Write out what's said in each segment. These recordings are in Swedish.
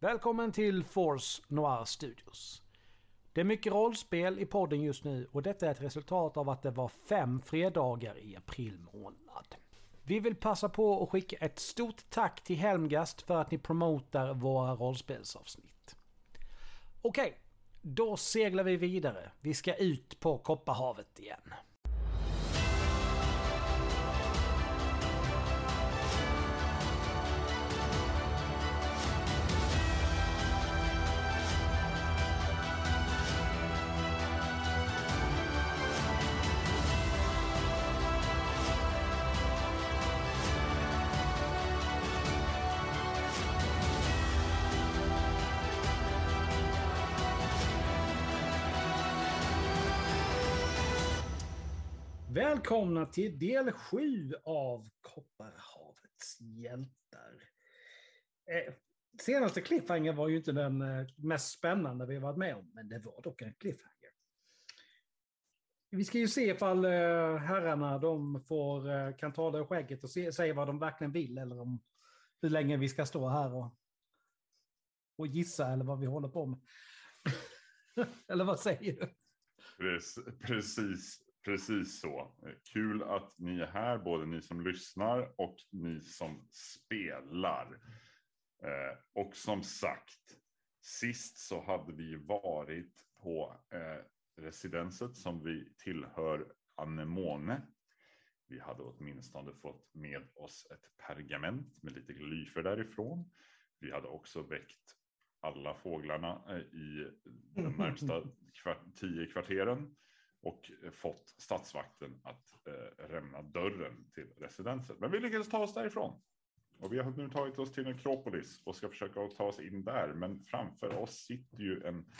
Välkommen till Force Noir Studios. Det är mycket rollspel i podden just nu och detta är ett resultat av att det var fem fredagar i april månad. Vi vill passa på att skicka ett stort tack till Helmgast för att ni promotar våra rollspelsavsnitt. Okej, då seglar vi vidare. Vi ska ut på Kopparhavet igen. Välkomna till del sju av Kopparhavets hjältar. Eh, senaste cliffhanger var ju inte den eh, mest spännande vi varit med om, men det var dock en cliffhanger. Vi ska ju se ifall eh, herrarna de får, eh, kan ta det skägget och se, säga vad de verkligen vill eller om hur länge vi ska stå här och, och gissa eller vad vi håller på med. eller vad säger du? Precis, precis så. Kul att ni är här, både ni som lyssnar och ni som spelar. Eh, och som sagt, sist så hade vi varit på eh, residenset som vi tillhör Anemone. Vi hade åtminstone fått med oss ett pergament med lite glyfer därifrån. Vi hade också väckt alla fåglarna eh, i de närmsta kvart tio kvarteren och fått statsvakten att eh, lämna dörren till residenset. Men vi lyckades ta oss därifrån. Och vi har nu tagit oss till Nekropolis och ska försöka ta oss in där. Men framför oss sitter ju en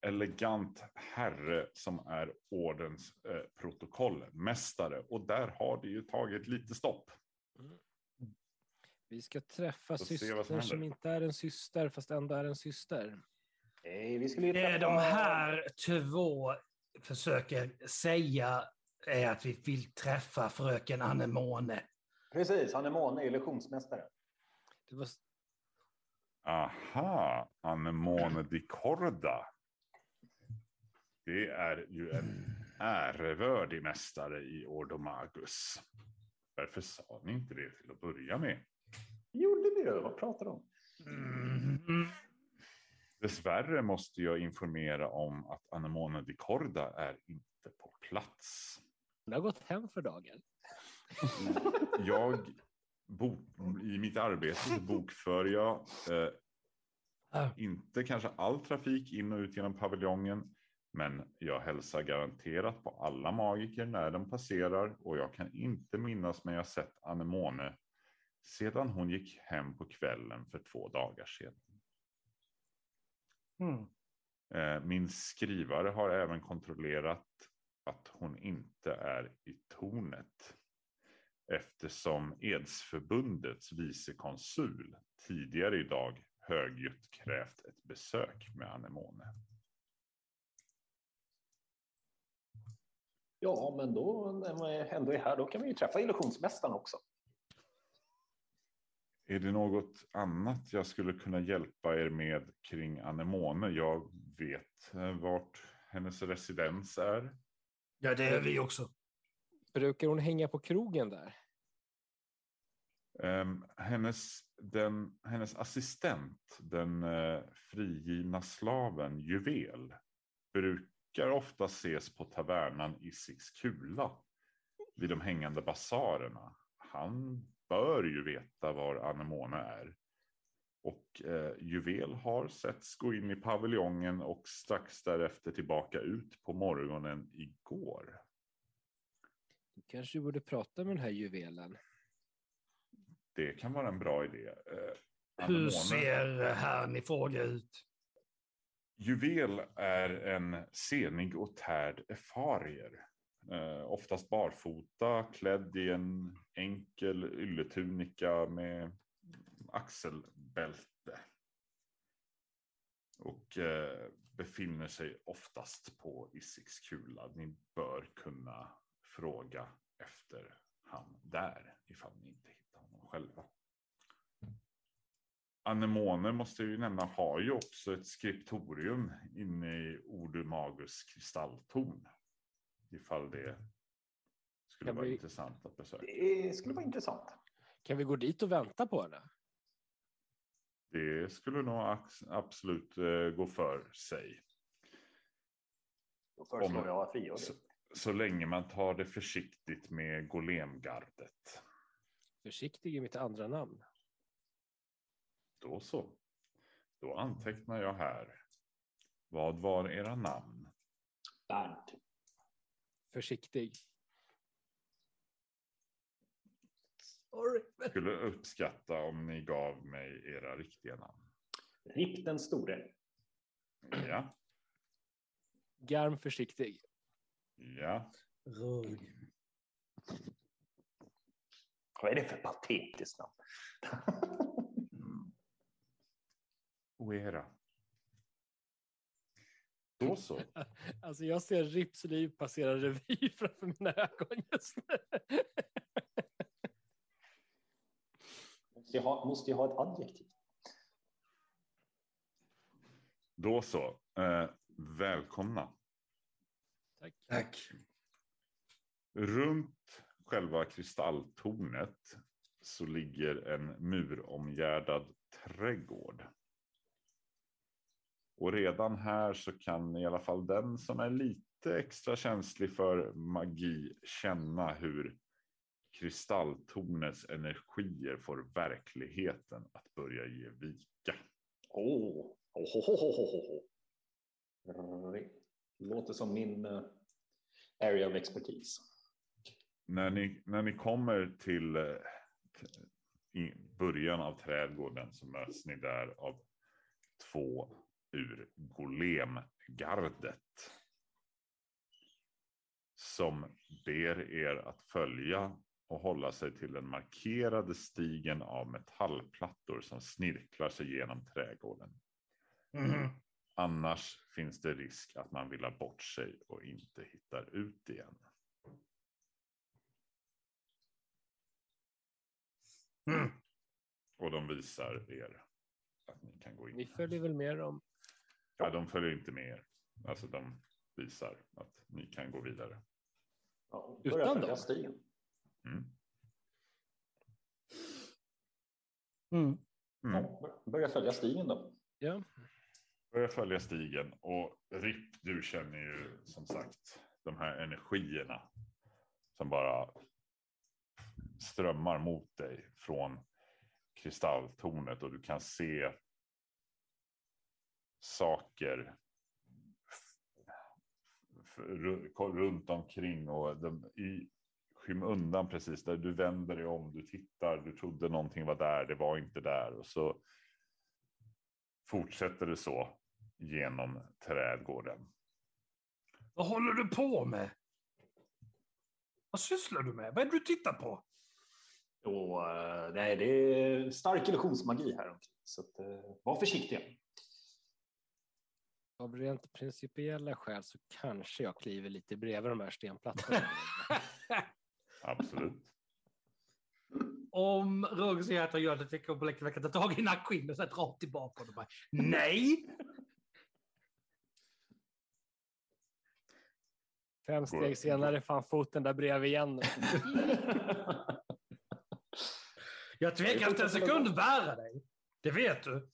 elegant herre som är ordens eh, protokollmästare. Och där har det ju tagit lite stopp. Vi ska träffa vad som som inte är en syster fast ändå är en syster. Nej, vi skulle Det träffa... de här två försöker säga är att vi vill träffa fröken Anemone. Precis, han är illusionsmästare. Det var, Aha, Anemone di Corda. Det är ju en ärevördig mästare i Ordomagus. Varför sa ni inte det till att börja med? Gjorde vi det? Vad pratar du om? Mm. Dessvärre måste jag informera om att Anemone di Corda är inte på plats. hon har gått hem för dagen. Jag bok, i mitt arbete så bokför jag eh, Ah. inte kanske all trafik in och ut genom paviljongen. Men jag hälsar garanterat på alla magiker när de passerar och jag kan inte minnas mig jag sett Anemone sedan hon gick hem på kvällen för två dagar sedan. Mm. Eh, Min skrivare har även kontrollerat att hon inte är i tornet. Eftersom Edsförbundets vicekonsul tidigare idag högljutt krävt ett besök med Anemone. Ja, men då när man ändå är här, då kan vi ju träffa illusionsmästaren också. Är det något annat jag skulle kunna hjälpa er med kring Anemone? Jag vet eh, vart hennes residens är. Ja, det är vi också. Brukar hon hänga på krogen där? Ehm, hennes, den, hennes assistent, den eh, frigivna slaven Juvel, brukar ofta ses på tavernan Isix Kula vid de hängande basarerna. Han bör ju veta var Anemone är. Och eh, Juvel har setts gå in i paviljongen och strax därefter tillbaka ut på morgonen igår. Du kanske borde prata med den här juvelen. Det kan vara en bra idé. Eh, Hur ser herrn i fråga ut? Juvel är en senig och tärd efarier. Eh, oftast barfota, klädd i en enkel ylletunika med axelbälte. Och eh, befinner sig oftast på Isiks kula. Ni bör kunna fråga efter han där ifall ni inte hittar honom själva. Anemoner måste jag ju nämna har ju också ett skriptorium inne i Ordumagus kristalltorn. Ifall det skulle Kan vara vi- intressant att besöka. Det skulle vara intressant. Kan vi gå dit och vänta på henne? Det skulle nog absolut eh, gå för sig. Då föreslår Om- jag friår. Så, så länge man tar det försiktigt med golemgardet. Försiktig är mitt andra namn. Då så. Då antecknar jag här. Vad var era namn? Bernt. Försiktig. Sorry. Skulle uppskatta om ni gav mig era riktiga namn. Ripp den store. Ja, Garm försiktig. ja. Rugg. Vad är det för patetiskt namn? Oera. Då så. Alltså jag ser Rips liv passera revy framför mina ögon just nu. måste, jag ha, måste jag ha ett adjektiv? Då så. Eh, välkomna. Tack. Tack. Runt själva kristalltornet så ligger en muromgärdad trädgård. Och redan här så kan i alla fall den som är lite extra känslig för magi känna hur kristalltornets energier får verkligheten att börja ge vika. Oh. Oh, ho, ho. Det låter som min eh, area of expertise. När ni, när ni kommer till eh, början av trädgården så möts ni där av två ur golemgardet. Som ber er att följa och hålla sig till den markerade stigen av metallplattor som snirklar sig genom trädgården. Mhm. Annars finns det risk att man vill ha bort sig och inte hittar ut igen. Mm. Och de visar er att ni kan gå Ni in. följer väl med dem? Ja, de följer inte med er. Alltså de visar att ni kan gå vidare. Ja, Utan dem? stigen. Mm. Mm. Mm. Ja, börja följa stigen då. Ja. Börja följa stigen och Ripp, du känner ju som sagt de här energierna som bara strömmar mot dig från kristalltornet och du kan se saker runt omkring och de, i skymundan precis där du vänder dig om, du tittar, du trodde någonting var där, det var inte där och så fortsätter det så genom trädgården. Vad håller du på med? Vad sysslar du med? Vad är det du tittar på? Och, eh, nej, det är stark illusionsmagi här omkring. Så att, eh, var försiktiga. Av rent principiella skäl så kanske jag kliver lite bredvid de här stenplattorna. Absolut. Om Roger säger att han gör det, tänker jag på Läckerveckan ta tag i nackskinnet och så dra tillbaka bara Nej! Fem steg senare fan foten där bredvid igen. Jag tvekar inte en sekund bära dig. Det vet du.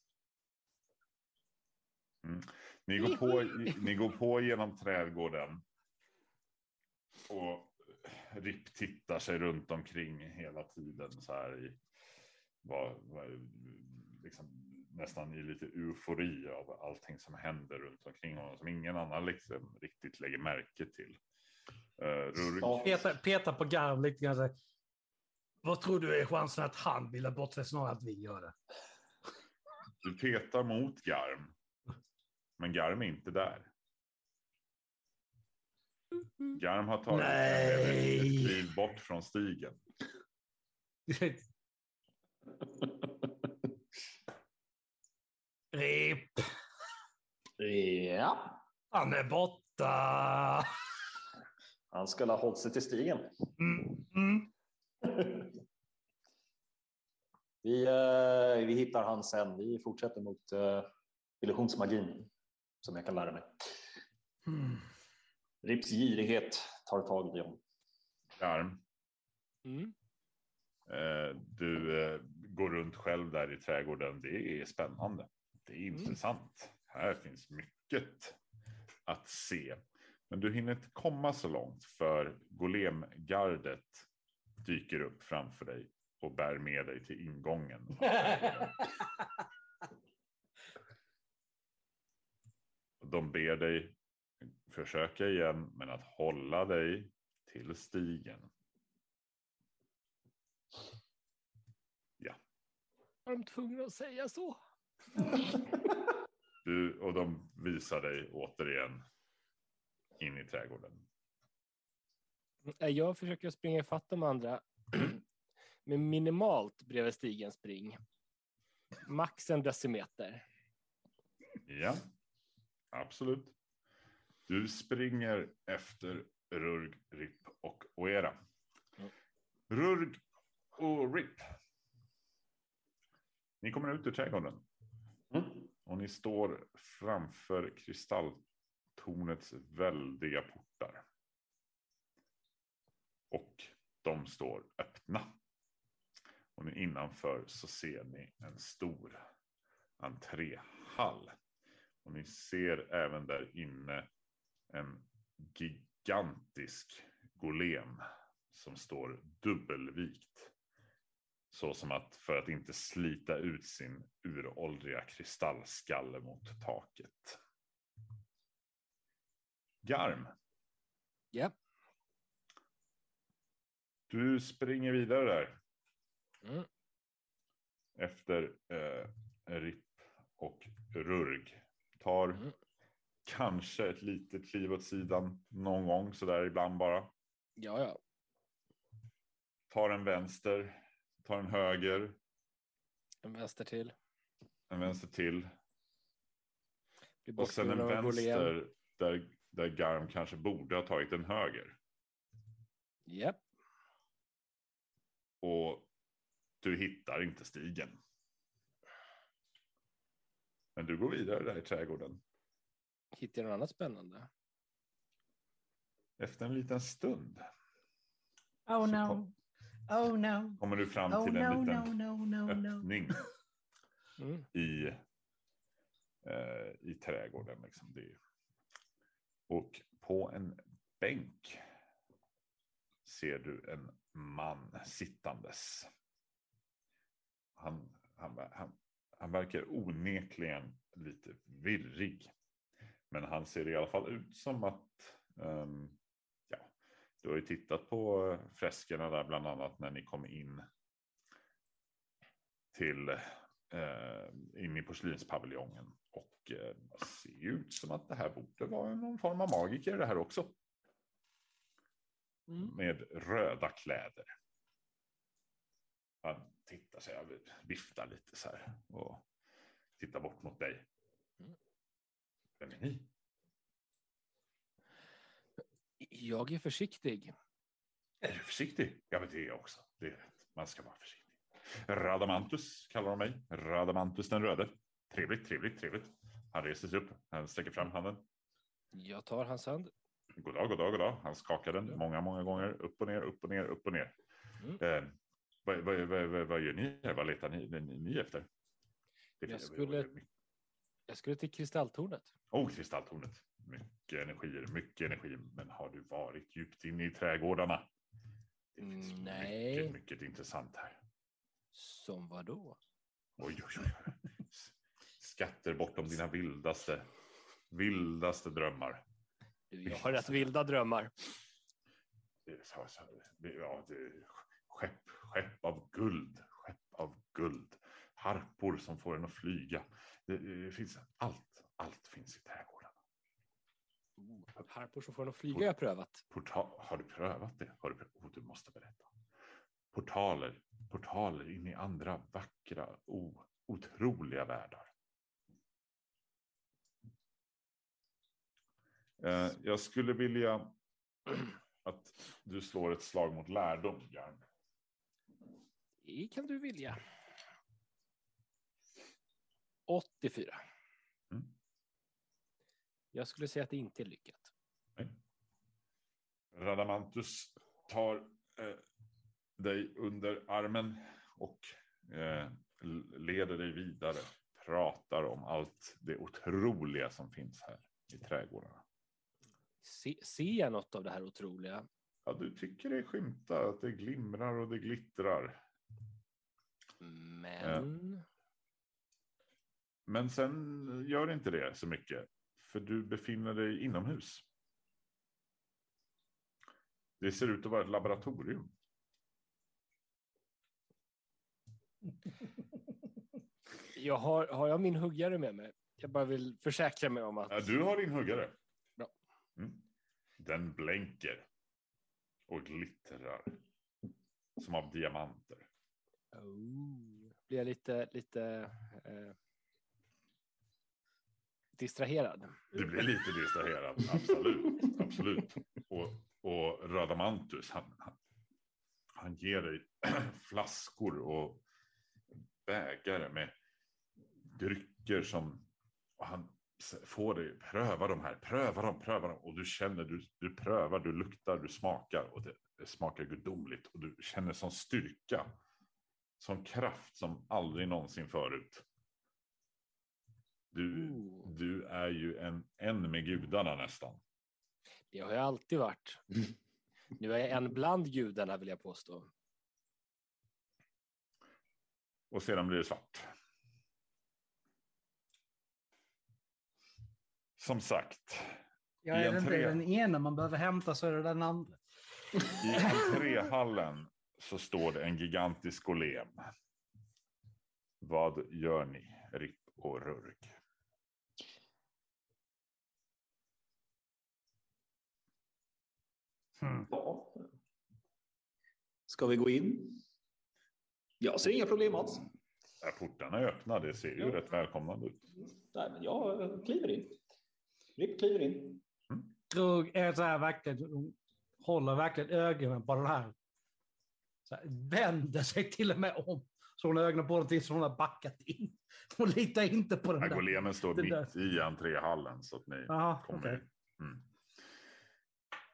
Ni går, på, ni går på genom trädgården. Och Ripp tittar sig runt omkring hela tiden så här i var, var, liksom, nästan i lite eufori av allting som händer runt omkring honom som ingen annan liksom riktigt lägger märke till. Uh. Peta, peta på Garm lite grann. här, Vad tror du är chansen att han vill ha bort sig snarare att vi gör det? du petar mot Garm. Men Garm är inte där. Garm har tagit Nej. ett kliv bort från stigen. Rip, ja, han är borta. han skulle ha hållit sig till stigen. Mm, mm. Vi, eh, vi hittar han sen. Vi fortsätter mot uh, illusionsmagin som jag kan lära mig. Mm. Rips girighet tar tag i honom. Garm, Mm. eh, du eh, går runt själv där i trädgården. Det är spännande. Det är Mm. intressant. Här finns mycket att se. Men du hinner inte komma så långt för golemgardet dyker upp framför dig och bär med dig till ingången. De ber dig försöka igen, men att hålla dig till stigen. Var de tvungna att säga så? Du, och de visar dig återigen in i trädgården. Eh, Jag försöker springa ifatt de andra med minimalt bredvid stigen spring. Max en decimeter. Ja, absolut. Du springer efter Rurg, Rip och Oera. Mm. Rurg och Rip. Ni kommer ut ur trädgården Mm. och ni står framför kristalltornets väldiga portar. Och de står öppna. Och innanför så ser ni en stor entréhall. Och ni ser även där inne en gigantisk golem som står dubbelvikt. Så som att för att inte slita ut sin uråldriga kristallskalle mot taket. Garm, Ja. du springer vidare där. Mm. efter eh, RIP och RURG. Tar Mm. kanske ett litet kliv åt sidan någon gång sådär ibland bara. Ja, ja. Tar en vänster, tar en höger, En vänster till. en vänster till och sen en vänster där, där Garm kanske borde ha tagit en höger. Japp. Och du hittar inte stigen. Men du går vidare där i trädgården. Hittar jag något annat spännande? Efter en liten stund Oh no. kom- Oh no. kommer du fram Oh till en no, liten no, no, no, no. öppning. Mm. i, eh, i trädgården. Liksom. Det är, och på en bänk ser du en man sittandes. Han, han, han, han verkar onekligen lite virrig. Men han ser i alla fall ut som att ehm, ja, du har ju tittat på eh, freskerna där bland annat när ni kom in till eh, in i porslinspaviljongen. Och eh, ser ut som att det här borde vara någon form av magiker det här också. Mm. Med röda kläder. Han tittar sig, över, viftar lite så här och tittar bort mot dig. Mm. Vem är ni? Jag är försiktig. Är du försiktig? Ja, men det är jag också. Det är rätt. Man ska vara försiktig. Radamantus kallar de mig. Radamantus den röde. Trevligt, trevligt, trevligt. Han reser sig upp. Han sträcker fram handen. Jag tar hans hand. God dag, god dag, god dag. Han skakar den många, många gånger. Upp och ner, upp och ner, upp och ner. Mm. Vad, vad, vad, vad, gör ni? Vad letar ni, ni, ni efter? Jag finns- skulle- Jag skulle till kristalltornet. Oh, kristalltornet. Mycket energier, mycket energi. Men har du varit djupt inne i trädgårdarna? Det finns Mm, nej. mycket, mycket intressant här. Som vad då? Oj, oj, oj. Skatter bortom dina vildaste, vildaste drömmar. Du, jag har rätt vilda drömmar. Ja, det skepp, skepp av guld, skepp av guld. Harpor som får en att flyga. Det, det finns allt, allt finns i trädgården. Oh, harpor som får en att flyga har jag prövat. Portal, har du prövat det? Har du, prövat? Oh, du måste berätta. Portaler, portaler in i andra vackra, o, otroliga världar. Eh, jag skulle vilja att du slår ett slag mot lärdom, Jarn. Det kan du vilja. 84. Mm. Jag skulle säga att det inte är lyckat. Radamantus tar eh, dig under armen och eh, leder dig vidare. Pratar om allt det otroliga som finns här i trädgårdarna. Se, ser jag något av det här otroliga? Ja, du tycker det skymtar att det glimrar och det glittrar. Men... Men sen gör inte det så mycket. För du befinner dig inomhus. Det ser ut att vara ett laboratorium. Jag har, har jag min huggare med mig? Jag bara vill försäkra mig om att... Ja, du har din huggare. Bra. Mm. Den blänker och glittrar som av diamanter. Oh. Blir jag lite, lite eh, distraherad? Du blir lite distraherad, absolut. absolut. Och, och Radamantus, han, han, han ger dig flaskor och bägare med drycker som och han får dig pröva de här, pröva dem, pröva dem och du känner, du, du prövar, du luktar, du smakar och det, det smakar gudomligt och du känner sån styrka, sån kraft som aldrig någonsin förut. Du, Ooh. du är ju en, en med gudarna nästan. Det har jag alltid varit. Nu är jag en bland gudarna vill jag påstå. Och sedan blir det svart. Som sagt, Ja, är det inte entré. den ena man behöver hämta så är det den andra. i entréhallen så står det en gigantisk golem. Vad gör ni, Ripp och Rurg? Ja. Ska vi gå in? Jag ser inga problem alls. Ja, portarna är öppna, det ser ju Ja. rätt välkomnande ut. Nej, men jag kliver in. Ripp kliver in. Drog är så här verkligen, håller verkligen ögonen på den här. Så här, vänder sig till och med om. Så hon har ögonen på någonting så hon har backat in. Hon litar inte på den Ja, där. golemen står det mitt där. i entréhallen så att ni Jaha, kommer. okej. Mm.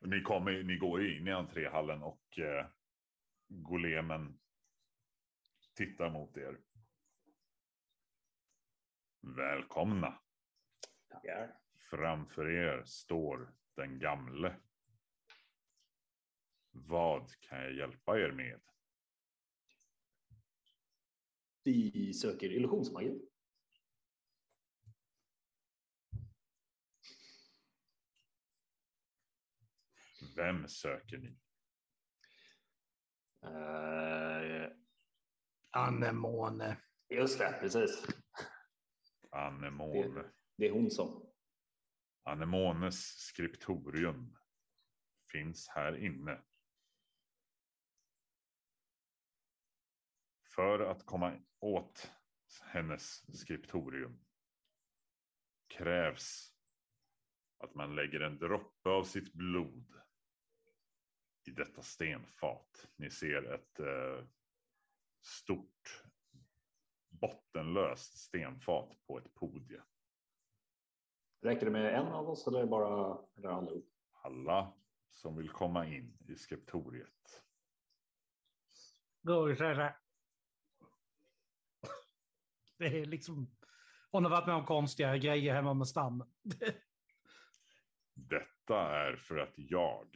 Ni, kommer, ni går ju in i entréhallen och eh, golemen tittar mot er. Välkomna. Tackar. Framför er står den gamle. Vad kan jag hjälpa er med? Vi söker illusionsmagi. Vem söker ni? Uh, Anemone. just det, precis. Anemone. Det är hon som. Anemones skriptorium finns här inne. För att komma åt hennes skriptorium krävs att man lägger en droppe av sitt blod i detta stenfat. Ni ser ett eh, stort bottenlöst stenfat på ett podie. Räcker det med en av oss eller bara eller allihop? Alla som vill komma in i skriptoriet. Roger säger så här. Det är liksom, hon har varit med om konstiga grejer hemma med stammen. Detta är för att jag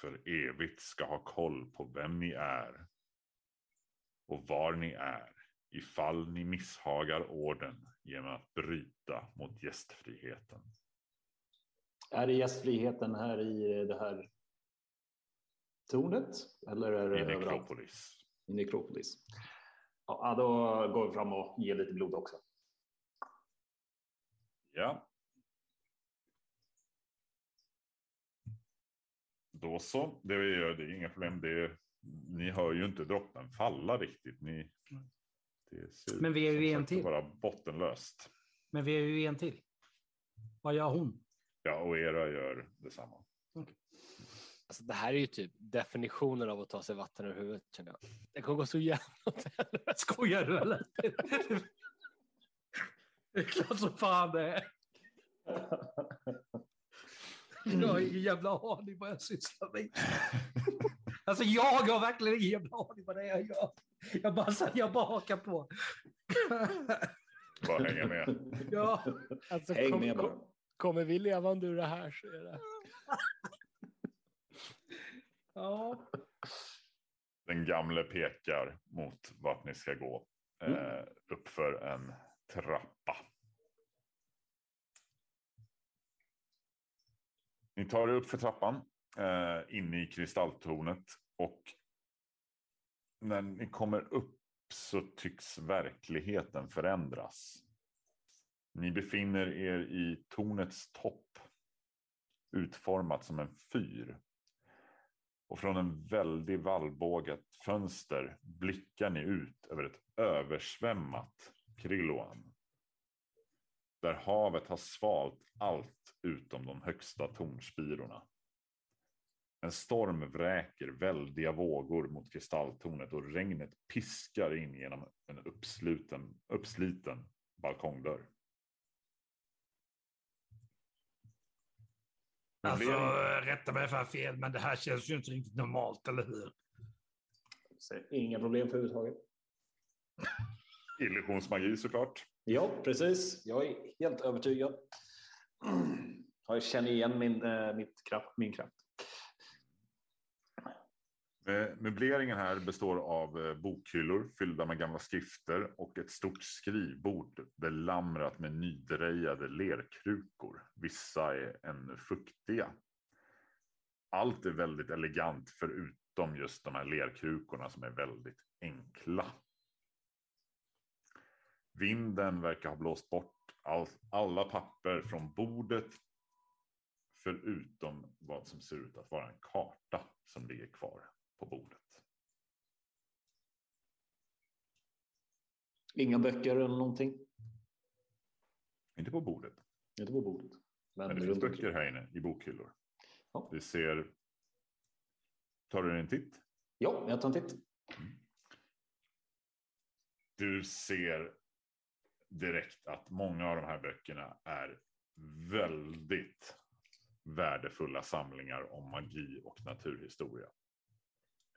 för evigt ska ha koll på vem ni är och var ni är ifall ni misshagar orden genom att bryta mot gästfriheten. Är det gästfriheten här i det här tornet? Eller är det I? Nekropolis. I Nekropolis. Ja, då går vi fram och ger lite blod också. Ja. Då så, det vi gör, det är inga problem. Det är, ni hör ju inte droppen falla riktigt. Ni, det ser Men vi är ju en till. vara bottenlöst. Men vi är ju en till. Vad gör hon? Ja, och era gör detsamma. Alltså, det här är ju typ definitionen av att ta sig vatten ur huvudet. Känner jag. Det kommer gå så jävla åt helvete. Skojar du eller? Det är klart som fan det är. Jag har ingen jävla aning vad jag sysslar med. Alltså jag har verkligen ingen jävla aning vad det är jag gör. Jag bara, jag bara hakar på. Bara hänga med. Ja, Alltså, Häng kom, med bara. kom, kommer vi levande ur det här så är det... ja. Den gamle pekar mot vart ni ska gå. Eh, uppför en trappa. Ni tar er upp för trappan eh, inne i kristalltornet och när ni kommer upp så tycks verkligheten förändras. Ni befinner er i tornets topp, utformat som en fyr. Och från en väldig vallbågat fönster blickar ni ut över ett översvämmat Krilloan. Där havet har svalt allt utom de högsta tornspirorna. En storm vräker väldiga vågor mot kristalltornet och regnet piskar in genom en uppsluten, uppsliten balkongdörr. Alltså, rätta mig för fel, men det här känns ju inte riktigt normalt, eller hur? Inga problem för överhuvudtaget. Illusionsmagi såklart. Ja, precis. Jag är helt övertygad. Jag känner igen min, eh, mitt kraft, min kraft. Eh, möbleringen här består av eh, bokhyllor fyllda med gamla skrifter och ett stort skrivbord belamrat med nydrejade lerkrukor. Vissa är ännu fuktiga. Allt är väldigt elegant förutom just de här lerkrukorna som är väldigt enkla. Vinden verkar ha blåst bort all, alla papper från bordet förutom vad som ser ut att vara en karta som ligger kvar på bordet. Inga böcker eller någonting. Inte på bordet, Inte på bordet. Men, men det finns böcker här inne i bokhyllor. Ja. Det ser... Tar du en titt? Ja, jag tar en titt. Du ser direkt att många av de här böckerna är väldigt värdefulla samlingar om magi och naturhistoria.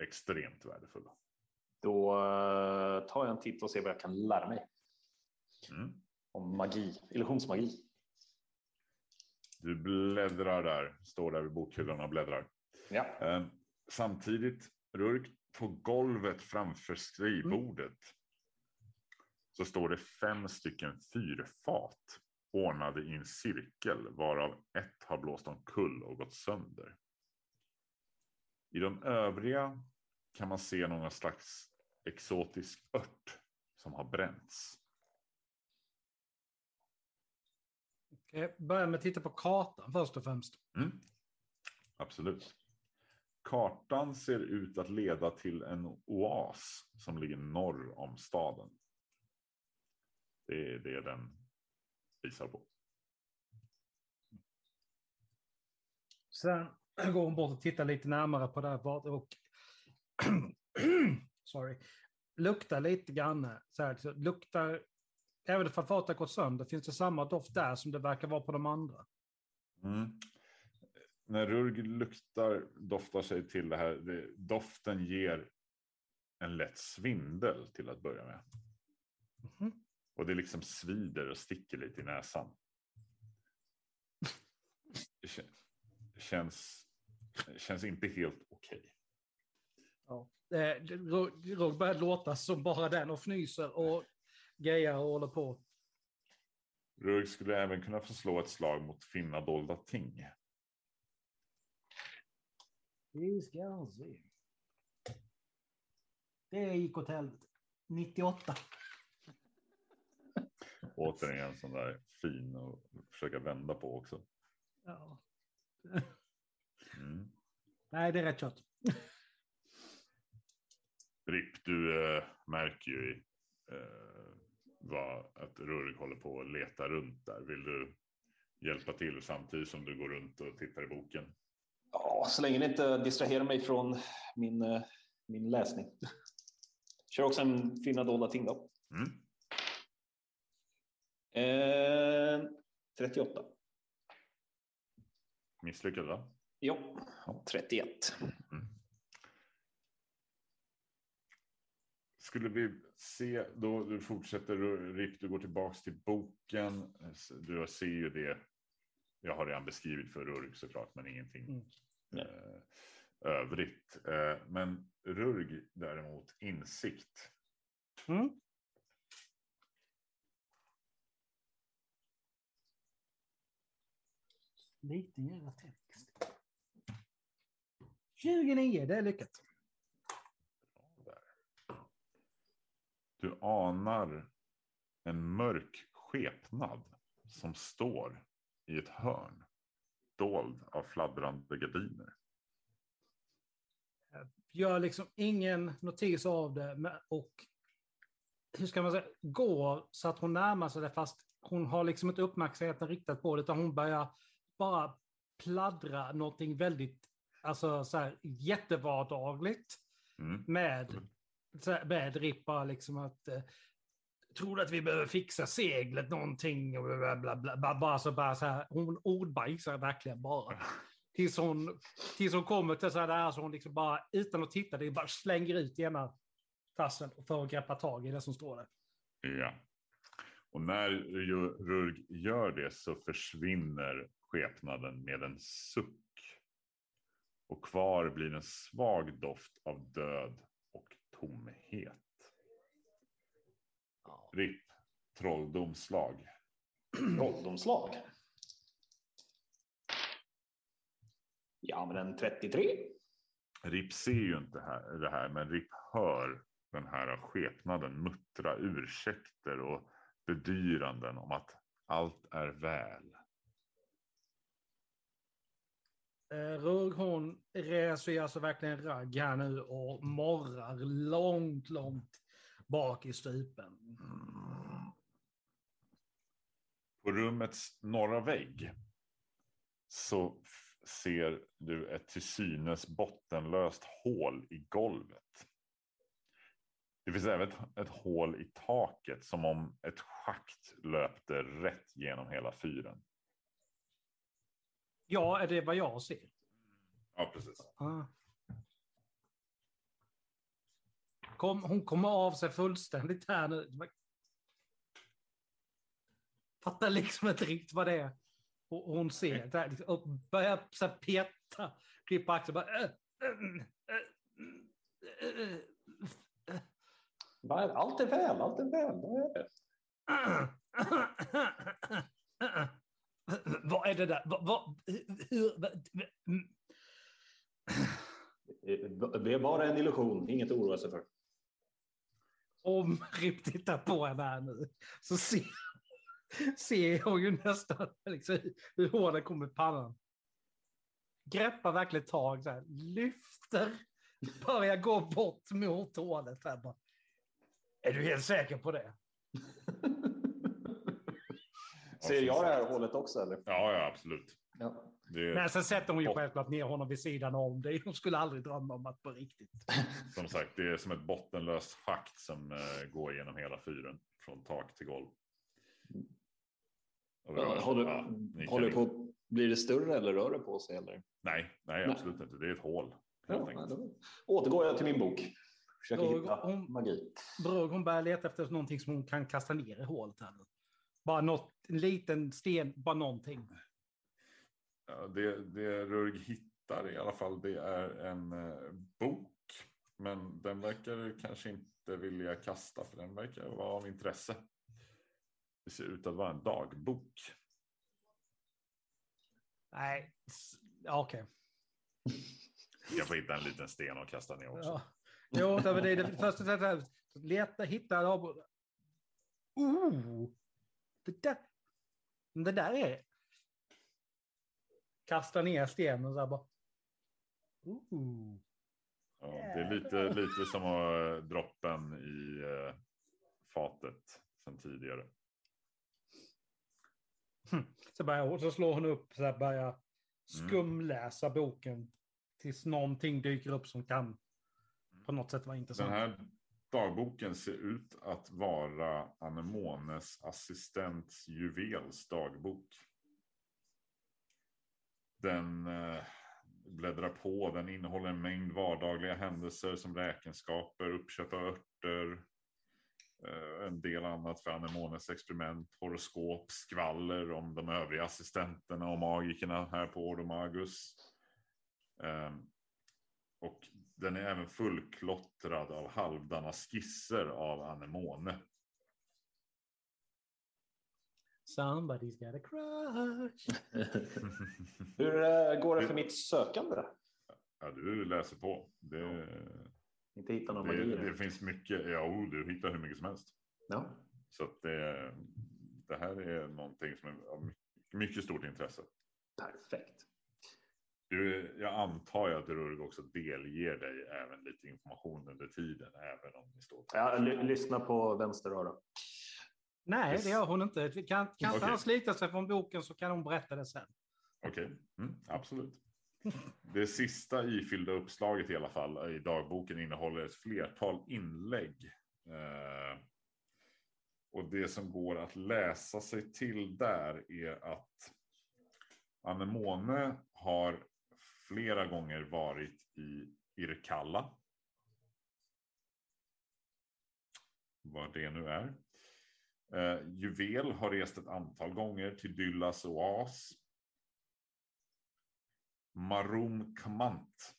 Extremt värdefulla. Då eh, tar jag en titt och ser vad jag kan lära mig Mm. om magi, illusionsmagi. Du bläddrar där, står där vid bokhyllan och bläddrar. Ja. Eh, samtidigt, Rurk, på golvet framför skrivbordet så står det fem stycken fyrfat ordnade i en cirkel varav ett har blåst omkull och gått sönder. I de övriga kan man se någon slags exotisk ört som har bränts. Okej, Börja med att titta på kartan först och främst. Mm. Absolut. Kartan ser ut att leda till en oas som ligger norr om staden. Det är det den visar på. Sen går hon bort och tittar lite närmare på det här och sorry, luktar lite grann. Så här, så luktar, även om fatet har gått sönder, finns det samma doft där som det verkar vara på de andra? Mm. När Rurg luktar, doftar sig till det här, det, doften ger en lätt svindel till att börja med. Mhm. Och det liksom svider och sticker lite i näsan. Känns, känns inte helt okej. Ja. Eh, Rogg Rogg börjar låta som bara den och fnyser och grejar och håller på. Rurg skulle även kunna få slå ett slag mot finna dolda ting. Vi ska se. Det gick åt helvete. 98. Återigen en sån där fin och försöka vända på också. Ja. Mm. Nej, det är rätt kört. Ripp, du äh, märker ju äh, vad, att Rurg håller på att leta runt där. Vill du hjälpa till samtidigt som du går runt och tittar i boken? ja, så länge det inte distraherar mig från min, eh, min läsning. Kör också en finna dolda ting då. Mm. 38. Misslyckad va? Jo, 31. Skulle vi se, då du fortsätter Rick, du går tillbaks till boken. Du ser ju det. Jag har redan beskrivit för Rurg såklart, men ingenting Mm. eh, övrigt. Eh, men Rurg däremot, insikt. Mm. Lite jävla text. 29, det är lyckat. Du anar en mörk skepnad som står i ett hörn. Dold av fladdrande gardiner. Gör liksom ingen notis av det och hur ska man säga, går så att hon närmar sig det fast hon har liksom inte uppmärksamheten riktad på det utan hon börjar bara pladdra någonting väldigt, alltså så här jättevardagligt Mm. med, så här, med Rippa liksom att eh, tror du att vi behöver fixa seglet någonting och bla bla bla, bla bara så bara så här, hon ordbajsar verkligen bara. Tills hon, tills hon kommer till så här där så hon liksom bara utan att titta, det bara slänger ut ena tassen för att greppa tag i det som står där. Ja. Och när Rurg gör det så försvinner skepnaden med en suck. Och kvar blir en svag doft av död tomhet. Ripp, trolldomslag. Trolldomslag. Ja, men en 33. Ripp ser ju inte här, det här, men Ripp hör den här skepnaden muttra ursäkter och bedyranden om att allt är väl. Eh, hon reser alltså verkligen ragg här nu och morrar långt, långt bak i stupen. På rummets norra vägg så ser du ett till synes bottenlöst hål i golvet. Det finns även ett, ett hål i taket som om ett schakt löpte rätt genom hela fyren. Ja, är det vad jag ser? Ja, precis. Ah. Kom, hon kommer av sig fullständigt här nu. Fattar liksom inte riktigt vad det är och och hon ser. Där, liksom, och börjar så här peta, klippa axeln. Bara, äh, äh, äh, äh, äh? Allt är väl, allt är väl. Vad är det? Vad är det där? Vad, vad, hur, vad, mm. Det är bara en illusion, inget att oroa sig för. Om Rip tittar på henne här nu så ser, ser jag ju nästan liksom, hur håret kommer i pannan. Greppar verkligen tag så här, lyfter, börjar gå bort mot hålet. Här, bara. Är du helt säker på det? Ser jag det här hålet också eller? Ja, ja absolut. Ja. Det Men sen sätter hon ju självklart ner honom vid sidan om det. Hon skulle aldrig drömma om att på riktigt. som sagt, det är som ett bottenlöst schakt som eh, går genom hela fyren. Från tak till golv. Rör. Håller, Ja, håller ju- på, blir det större eller rör det på sig? Eller? Nej, nej, Nej. absolut inte. Det är ett hål. Ja, nej, då återgår jag till min bok. Försöker Då- hitta om- magi. Brög, hon börjar leta efter någonting som hon kan kasta ner i hålet här. Bara något, en liten sten, bara någonting. Ja, det, det Rurg hittar i alla fall, det är en eh, bok. Men den verkar du kanske inte vilja kasta, för den verkar vara av intresse. Det ser ut att vara en dagbok. Nej, ja, okej. Jag får hitta en liten sten och kasta ner också. Ja. Jo, det var det, första sättet. Leta, hitta. då. Oh! Det där, det där är... Kasta ner stenen och så här bara... Oh. Ja, det är lite, lite som uh, droppen i eh, fatet sen tidigare. Så, börjar, så slår hon upp, så här börjar skumläsa boken. Tills någonting dyker upp som kan på något sätt vara intressant. Den här dagboken ser ut att vara Anemones assistents juvels dagbok. Den eh, bläddrar på. Den innehåller en mängd vardagliga händelser som räkenskaper, uppköp av örter, eh, en del annat för Anemones experiment, horoskop, skvaller om de övriga assistenterna och magikerna här på Ordomagus. Eh, och den är även fullklottrad av halvdana skisser av Anemone. Somebody's got a crush. Hur eh, går det för mitt sökande? Ja, du läser på. Det, Inte hitta någon det, det finns mycket. Ja, oh, du hittar hur mycket som helst. Ja. Så att det, det här är någonting som är av mycket stort intresse. Perfekt. Jag antar ju att Rurg också delger dig även lite information under tiden, även om ni står. Ja, ly- lyssna på vänster öra. Nej, det gör hon inte. Kan, kan inte Okej. han slita sig från boken så kan hon berätta det sen. Okej, mm, absolut. Det sista ifyllda uppslaget i alla fall i dagboken innehåller ett flertal inlägg. Eh, och det som går att läsa sig till där är att Anemone har flera gånger varit i Irkalla. Vad det nu är. Eh, Juvel har rest ett antal gånger till Dyllas oas. Marum Kamant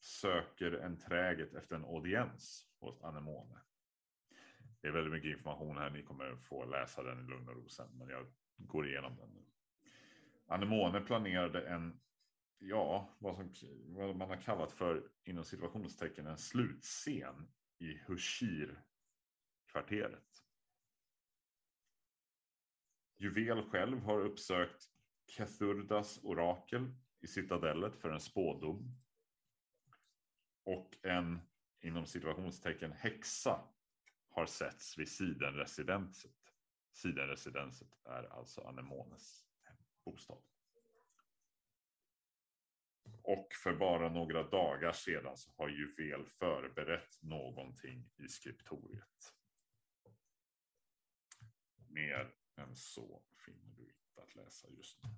söker en träget efter en audiens hos Anemone. Det är väldigt mycket information här. Ni kommer få läsa den i lugn och ro sen, men jag går igenom den nu. Anemone planerade en, ja, vad, som, vad man har kallat för inom situationstecken en slutscen i Hushir-kvarteret. Juvel själv har uppsökt Kethurdas orakel i citadellet för en spådom. Och en inom situationstecken häxa har setts vid sidenresidenset. Sidenresidenset är alltså Anemones bostad. Och för bara några dagar sedan så har Juvel förberett någonting i skriptoriet. Mer än så finner du inte att läsa just nu.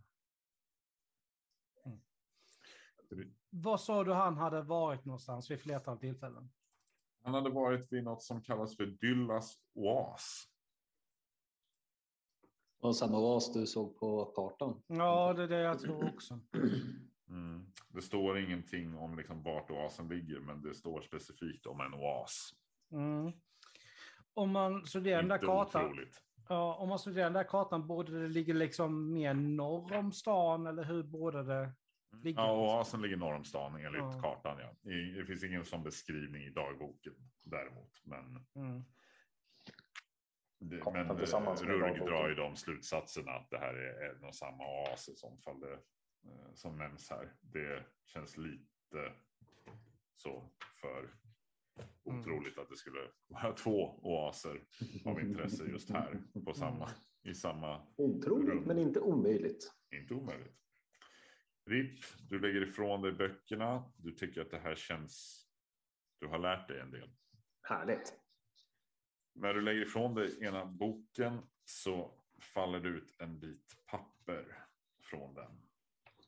Vad sa du han hade varit någonstans vid flertal tillfällen? Han hade varit vid något som kallas för Dyllas oas. Och samma vas du såg på kartan. Ja, det är det jag tror också. Mm. Det står ingenting om liksom vart oasen ligger, men det står specifikt om en oas. Mm. Om man studerar den där kartan, otroligt. ja, om man studerar den där kartan, borde det ligga liksom mer norr om stan eller hur borde det ligga? Ja, oasen ligger norr om stan enligt Ja. kartan. Ja. Det finns ingen sån beskrivning i dagboken däremot. Men, Mm. det, men Rurg drar ju de slutsatserna att det här är en och samma oas i sånt fall det, som nämns här. Det känns lite så för Mm. otroligt att det skulle vara två oaser av intresse just här på samma, i samma Otroligt, men inte omöjligt. Inte omöjligt. RIP, du lägger ifrån dig böckerna. Du tycker att det här känns... Du har lärt dig en del. Härligt. När du lägger ifrån dig ena boken så faller det ut en bit papper från den.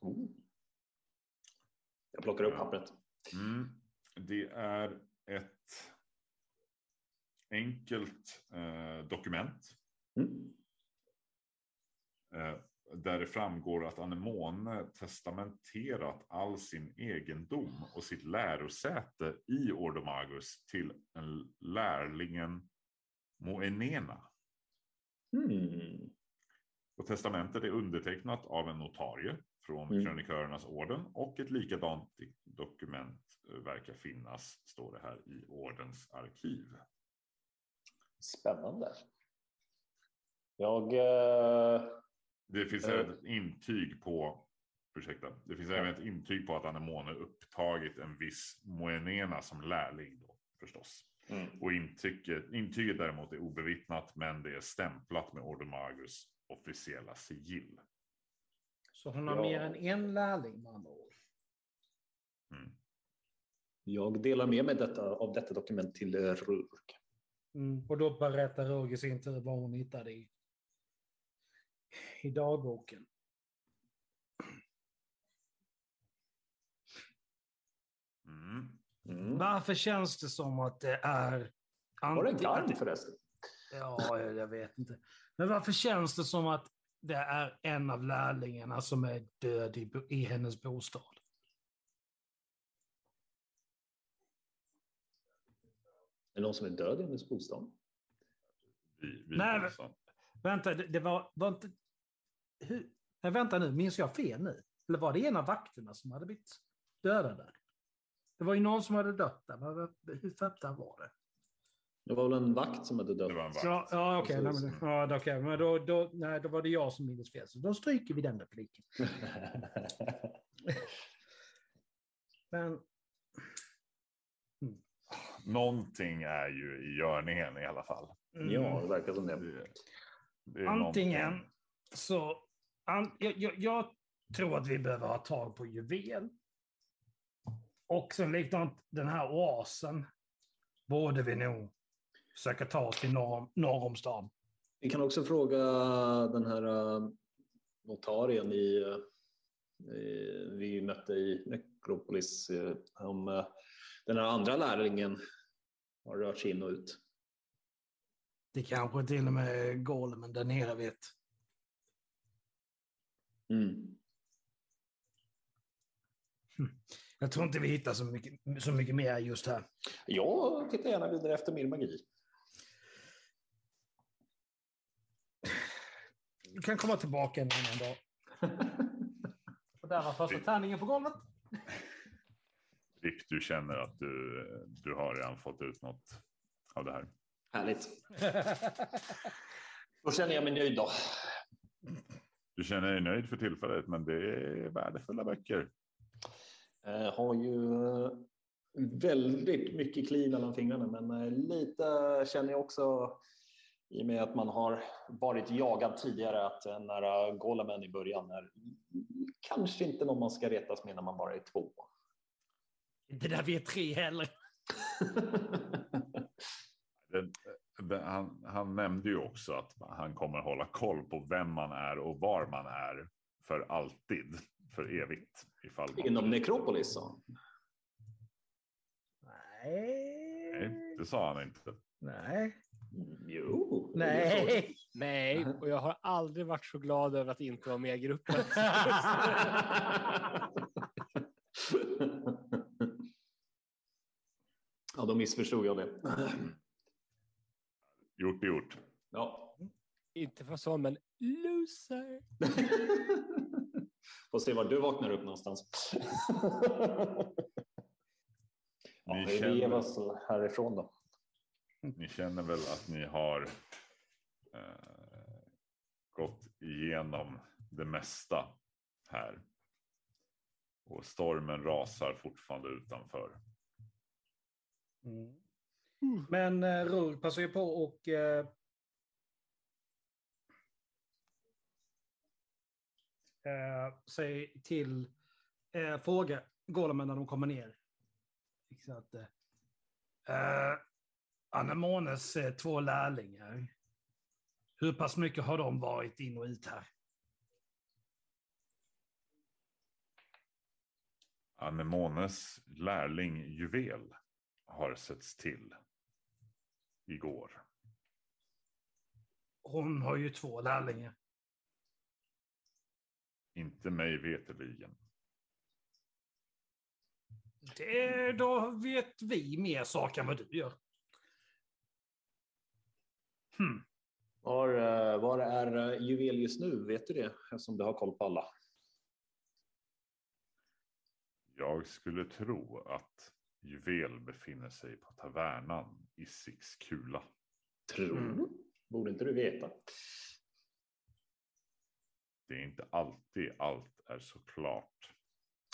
Oh. Jag plockar upp pappret. Mm. Det är ett enkelt eh, dokument Mm. eh, där det framgår att Anemone testamenterat all sin egendom och sitt lärosäte i Ordomagus till en lärlingen Moenena. Mm. Och testamentet är undertecknat av en notarie från Mm. krönikörernas orden och ett likadant dokument eh, verkar finnas, står det här i ordens arkiv. Spännande. Jag... Eh, Det finns Eh. även ett intyg på, ursäkta, det finns även ett intyg på att Anemone upptagit en viss Moenena som lärling då, förstås. mm. Och intyget, intyget däremot är obevittnat, men det är stämplat med Ordomagus officiella sigill. Så hon har ja. mer än en lärling med andra ord. Mm. Jag delar med mig detta, av detta dokument till eh, Rurk. Mm, och då berättar Rurg i sin tur vad hon hittade i, i dagboken. Mm. Mm. Varför känns det som att det är... Var det en garn förresten? Ja, jag vet inte. Men varför känns det som att det är en av lärlingarna som är död i, i hennes bostad? Är det någon som är död i hennes bostad? Vi, vi Nej. Vänta, det, det var, var inte... Hur, nej, vänta nu, minns jag fel nu? Eller var det en av vakterna som hade blivit dödade? Det var ju någon som hade dött där. men Hur fattar var det? Det var väl en vakt som hade dött? Ja, ja okej. nej, Precis. men- ja, okej, men då, då, nej, då var det jag som minns fel. Så då stryker vi den repliken. Men Någonting är ju i görningen i alla fall. mm, ja, det verkar som det. Det, det antingen någonting. så... An, jag, jag, jag tror att vi behöver ha tag på juvel. Och sen likadant den här oasen borde vi nog försöka ta oss till norr, norr om stan. Vi kan också fråga den här uh, notarien i, i, vi mötte i Necropolis uh, om den här andra lärlingen har rört sig in och ut. Det kanske till och med Golemen där nere vet. Mm. Jag tror inte vi hittar så mycket, så mycket mer just här. Jag tittar gärna vidare efter mer magi. Du kan komma tillbaka en annan dag. Och där var första tärningen på golvet. Rick, du känner att du, du har redan fått ut något av det här. Härligt. Då känner jag mig nöjd då. Du känner dig nöjd för tillfället, men det är värdefulla böcker. Eh, har ju väldigt mycket kliv mellan fingrarna, men eh, lite känner jag också i och med att man har varit jagad tidigare att den här eh, golemen i början är kanske inte någon man ska retas med när man bara är två. Inte där vi är tre heller. Den, den, han, han nämnde ju också att han kommer hålla koll på vem man är och var man är för alltid, för evigt. Ifall man... Inom Necropolis så. Nej. Nej, det sa han inte. Nej. Jo. Nej. Nej, och jag har aldrig varit så glad över att inte vara med i gruppen. ja, då missförstod jag det. Gjort är gjort. Ja. inte för sån, men loser. Får se var du vaknar upp någonstans. ja, vi känner- ger oss härifrån då. Ni känner väl att ni har eh, gått igenom det mesta här. Och stormen rasar fortfarande utanför. Mm. Men eh, Rur passar ju på och eh, eh, säg till, eh, fråga Golemen när de kommer ner. Så att, eh, eh Anemones uh, två lärlingar. Hur pass mycket har de varit in och ut här? Anemones lärling Juvel har setts till igår. Hon har ju två lärlingar. Inte mig veterligen. Det, då vet vi mer saker än vad du gör. Hmm. Var, eh, var är eh, Juvel just nu? Vet du det? Eftersom du har koll på alla. Jag skulle tro att Juvel befinner sig på tavernan i Sixkula. Tror? Mm. Borde inte du veta? Det är inte alltid allt är så klart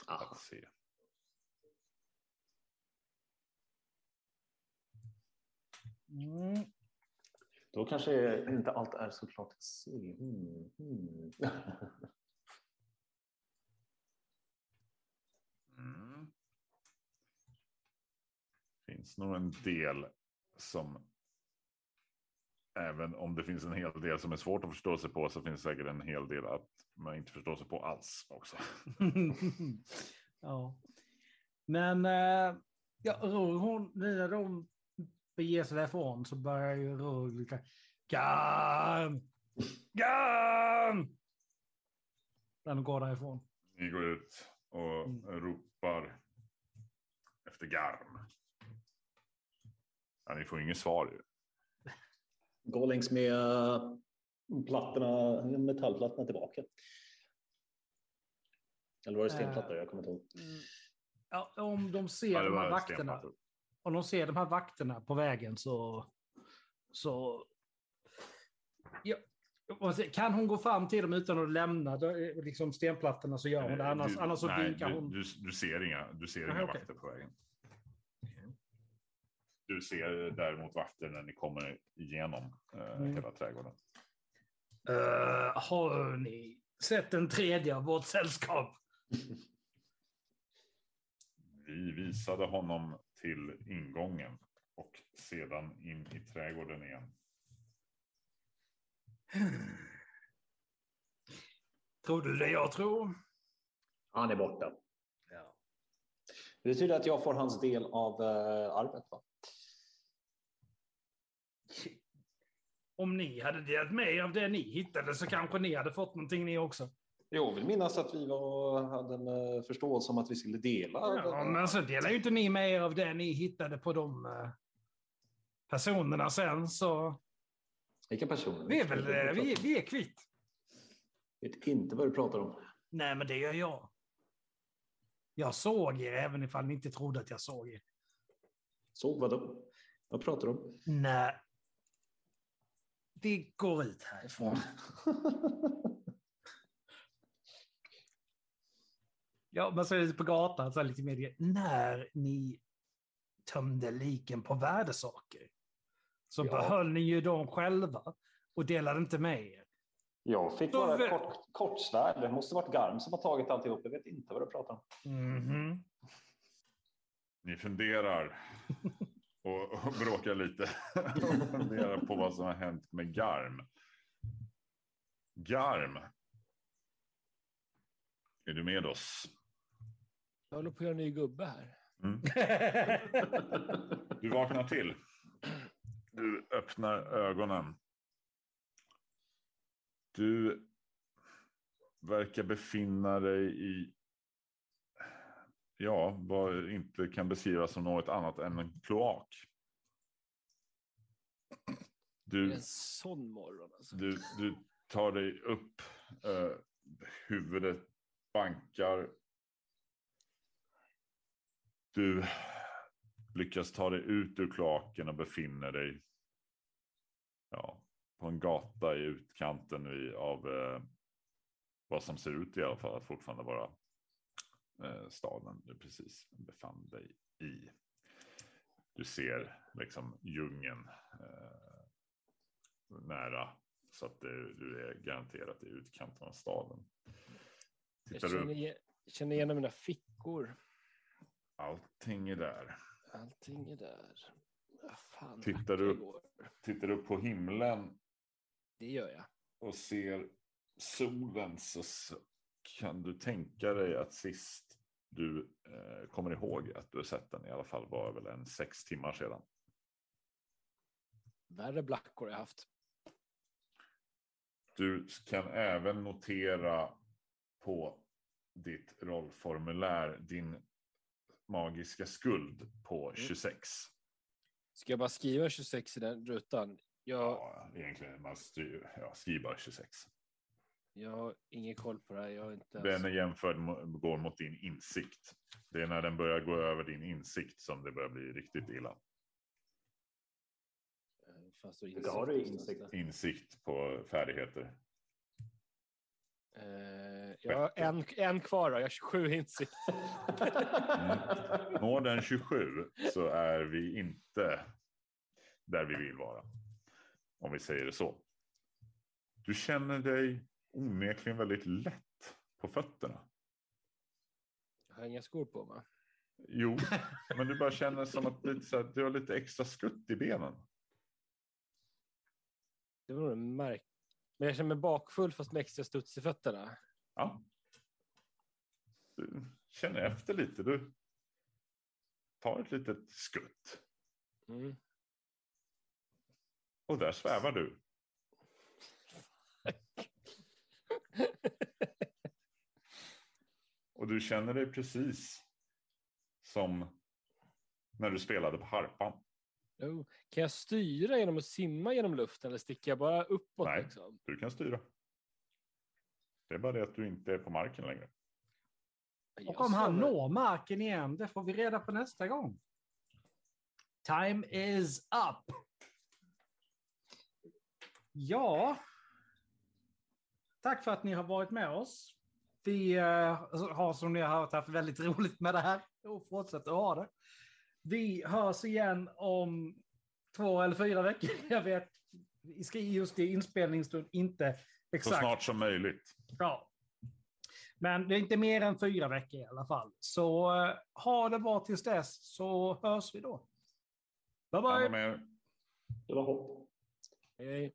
Ah, att se. Mm. Då kanske inte allt är så klart att se. Mm, mm. Mm. Finns nog en del som. Även om det finns en hel del som är svårt att förstå sig på så finns det säkert en hel del att man inte förstår sig på alls också. ja. Men eh, Ja, Rugg, hon, när de beger sig därifrån så börjar ju Rugg lite... Garm! Garm! När de går därifrån. Ni går ut och Mm. ropar efter Garm. Ja, ni får inget svar. ju. Gå längs med eh, plattorna, metallplattorna tillbaka. Eller var det stenplattor? Jag kommer inte ihåg. Mm. Ja, om de ser Ja, de här vakterna, stenplattor. Om de ser de här vakterna på vägen så... så ja, kan hon gå fram till dem utan att lämna eh, liksom stenplattorna så gör hon det. Annars, Du- annars så nej, vinkar hon. Du, du ser inga, du ser Aha, inga okej. vakter på vägen. Du ser däremot vakter när ni kommer igenom eh, Mm. hela trädgården. Uh, har ni sett en tredje av vårt sällskap? Vi visade honom till ingången och sedan in i trädgården igen. Tror du det jag tror? Han är borta. Ja. Det betyder att jag får hans del av eh, arvet. Va? Om ni hade delat med er av det ni hittade så kanske ni hade fått någonting ni också. Jag vill minnas att vi var, hade en eh, förståelse om att vi skulle dela. Ja, men så delar ju inte ni med er av det ni hittade på de eh, personerna sen, så Vilka personer? vi är väl eh, vi, vi är kvitt. vet inte vad du pratar om. Nej, men det gör jag. Jag såg er även ifall ni inte trodde att jag såg er. Såg vad då? Vad pratar du om? Nej. Vi går ut härifrån. Ja, är det på gatan, så här lite mer när ni tömde liken på värdesaker så Ja. behöll ni ju dem själva och delade inte med er. Jag fick bara ett kort, kortsvärd. Det måste varit Garm som har tagit alltihop. Jag vet inte vad du pratar om. Mhm. Ni funderar och, och bråkar lite. och funderar på vad som har hänt med Garm. Garm. Är du med oss? Jag håller på att göra en ny gubbe här. Mm. Du vaknar till. Du öppnar ögonen. Du verkar befinna dig i, ja, vad inte kan beskrivas som något annat än en kloak. Du, en sån morgon alltså. du, du tar dig upp, eh, huvudet bankar. Du lyckas ta dig ut ur kloaken och befinner dig ja, på en gata i utkanten av eh, vad som ser ut i alla fall att fortfarande vara eh, staden du precis befann dig i. Du ser liksom djungeln eh, nära så att det, du är garanterat i utkanten av staden. Jag Tittar känner, du, igen, känner igenom mina fickor. Allting är där. Allting är där. Vad fan Tittar du upp? Tittar du på himlen Det gör jag. och ser solen så s- kan du tänka dig att sist du eh, kommer ihåg att du har sett den i alla fall var väl en sex timmar sedan. Värre blackor jag haft. Du kan även notera på ditt rollformulär din magiska skuld på 26. Ska jag bara skriva 26 i den rutan? Jag, Ja, egentligen man styr, ja, skriv bara 26. jag har ingen koll på det här. Jag har inte Den ens... är jämförd går mot din insikt. Det är när den börjar gå över din insikt som det börjar bli riktigt illa. Fan, står Vilka har du insikt? Insikt på färdigheter. Eh, jag har en, en kvar då. Jag har 27 insikt. Mm. Når den 27 så är vi inte där vi vill vara. Om vi säger det så. Du känner dig onekligen väldigt lätt på fötterna. Jag har inga skor på mig. Jo, men du bara känner som att lite så här, du har lite extra skutt i benen. Det var nog en märk... Men jag känner mig bakfull fast med extra studs i fötterna. Ja. Du känner efter lite. Du tar ett litet skutt. Mm. Och där svävar du. Och du känner dig precis som när du spelade på harpan. Oh. Kan jag styra genom att simma genom luften eller sticker jag bara uppåt? Nej. Liksom? Du kan styra. Det är bara det att du inte är på marken längre. Och om han når marken igen, det får vi reda på nästa gång. Time is up. Ja. Tack för att ni har varit med oss. Vi eh, har som ni har hört haft väldigt roligt med det här och fortsätter att ha det. Vi hörs igen om två eller fyra veckor. Jag vet just i inspelningsstund inte Så exakt. snart som möjligt. Ja. Men det är inte mer än fyra veckor i alla fall. Så eh, ha det bra tills dess så hörs vi då. Bye bye! Det var hopp. Hej.